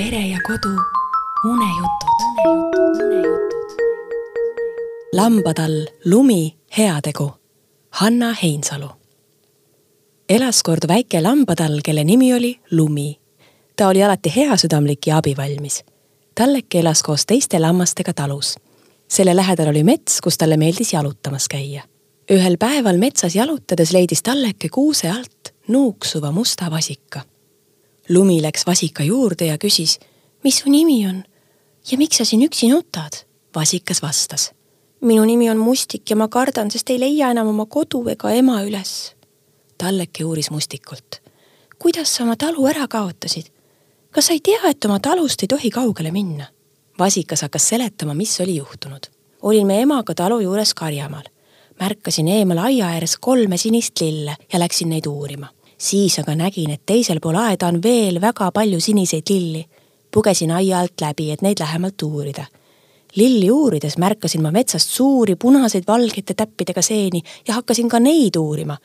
pere ja kodu unejutud. lambadall lumi heategu. Hanna Heinsalu. elas kord väike lambatall, kelle nimi oli Lumi. ta oli alati heasüdamlik ja abivalmis. talleke elas koos teiste lammastega talus. selle lähedal oli mets, kus talle meeldis jalutamas käia. ühel päeval metsas jalutades leidis talleke kuuse alt nuuksuva musta vasika lumi läks vasika juurde ja küsis, mis su nimi on ja miks sa siin üksi nutad? vasikas vastas. minu nimi on Mustik ja ma kardan, sest ei leia enam oma kodu ega ema üles. talleke uuris Mustikult. kuidas sa oma talu ära kaotasid? kas sa ei tea, et oma talust ei tohi kaugele minna? vasikas hakkas seletama, mis oli juhtunud. olin me emaga talu juures karjamaal. märkasin eemal aia ääres kolme sinist lille ja läksin neid uurima siis aga nägin, et teisel pool aeda on veel väga palju siniseid lilli. pugesin aia alt läbi, et neid lähemalt uurida. lilli uurides märkasin ma metsast suuri punaseid valgete täppidega seeni ja hakkasin ka neid uurima.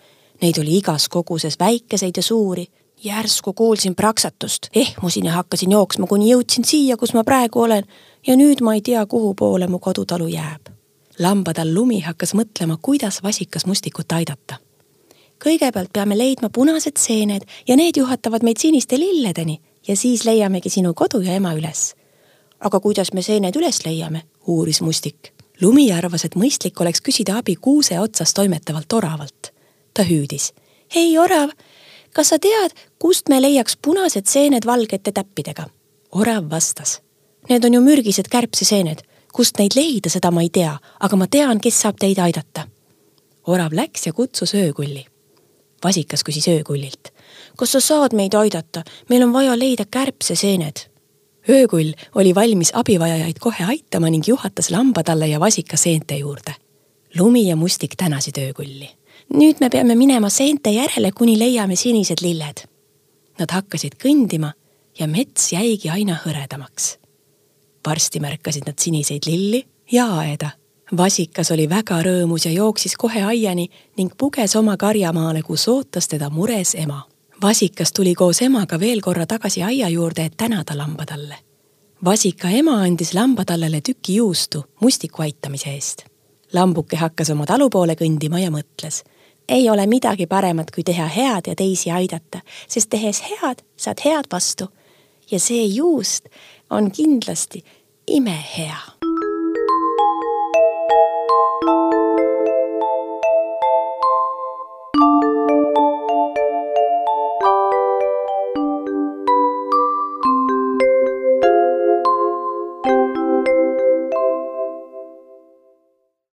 Neid oli igas koguses väikeseid ja suuri. järsku kuulsin praksatust, ehmusin ja hakkasin jooksma, kuni jõudsin siia, kus ma praegu olen ja nüüd ma ei tea, kuhu poole mu kodutalu jääb. lambatal lumi hakkas mõtlema, kuidas vasikas mustikut aidata kõigepealt peame leidma punased seened ja need juhatavad meid siniste lilledeni ja siis leiamegi sinu kodu ja ema üles. aga kuidas me seened üles leiame, uuris Mustik. lumi arvas, et mõistlik oleks küsida abi kuuse otsas toimetavalt oravalt. ta hüüdis. hei, orav, kas sa tead, kust me leiaks punased seened valgete täppidega? orav vastas. Need on ju mürgised kärbseseened, kust neid leida, seda ma ei tea, aga ma tean, kes saab teid aidata. orav läks ja kutsus öökulli vasikas küsis öökullilt. kas sa saad meid aidata, meil on vaja leida kärbseseened. öökull oli valmis abivajajaid kohe aitama ning juhatas lamba talle ja vasika seente juurde. lumi ja mustik tänasid öökulli. nüüd me peame minema seente järele, kuni leiame sinised lilled. Nad hakkasid kõndima ja mets jäigi aina hõredamaks. varsti märkasid nad siniseid lilli ja aeda vasikas oli väga rõõmus ja jooksis kohe aiani ning puges oma karjamaale, kus ootas teda mures ema. vasikas tuli koos emaga veel korra tagasi aia juurde, et tänada lambatalle. vasika ema andis lambatallele tüki juustu mustiku aitamise eest. lambuke hakkas oma talu poole kõndima ja mõtles. ei ole midagi paremat, kui teha head ja teisi aidata, sest tehes head, saad head vastu. ja see juust on kindlasti imehea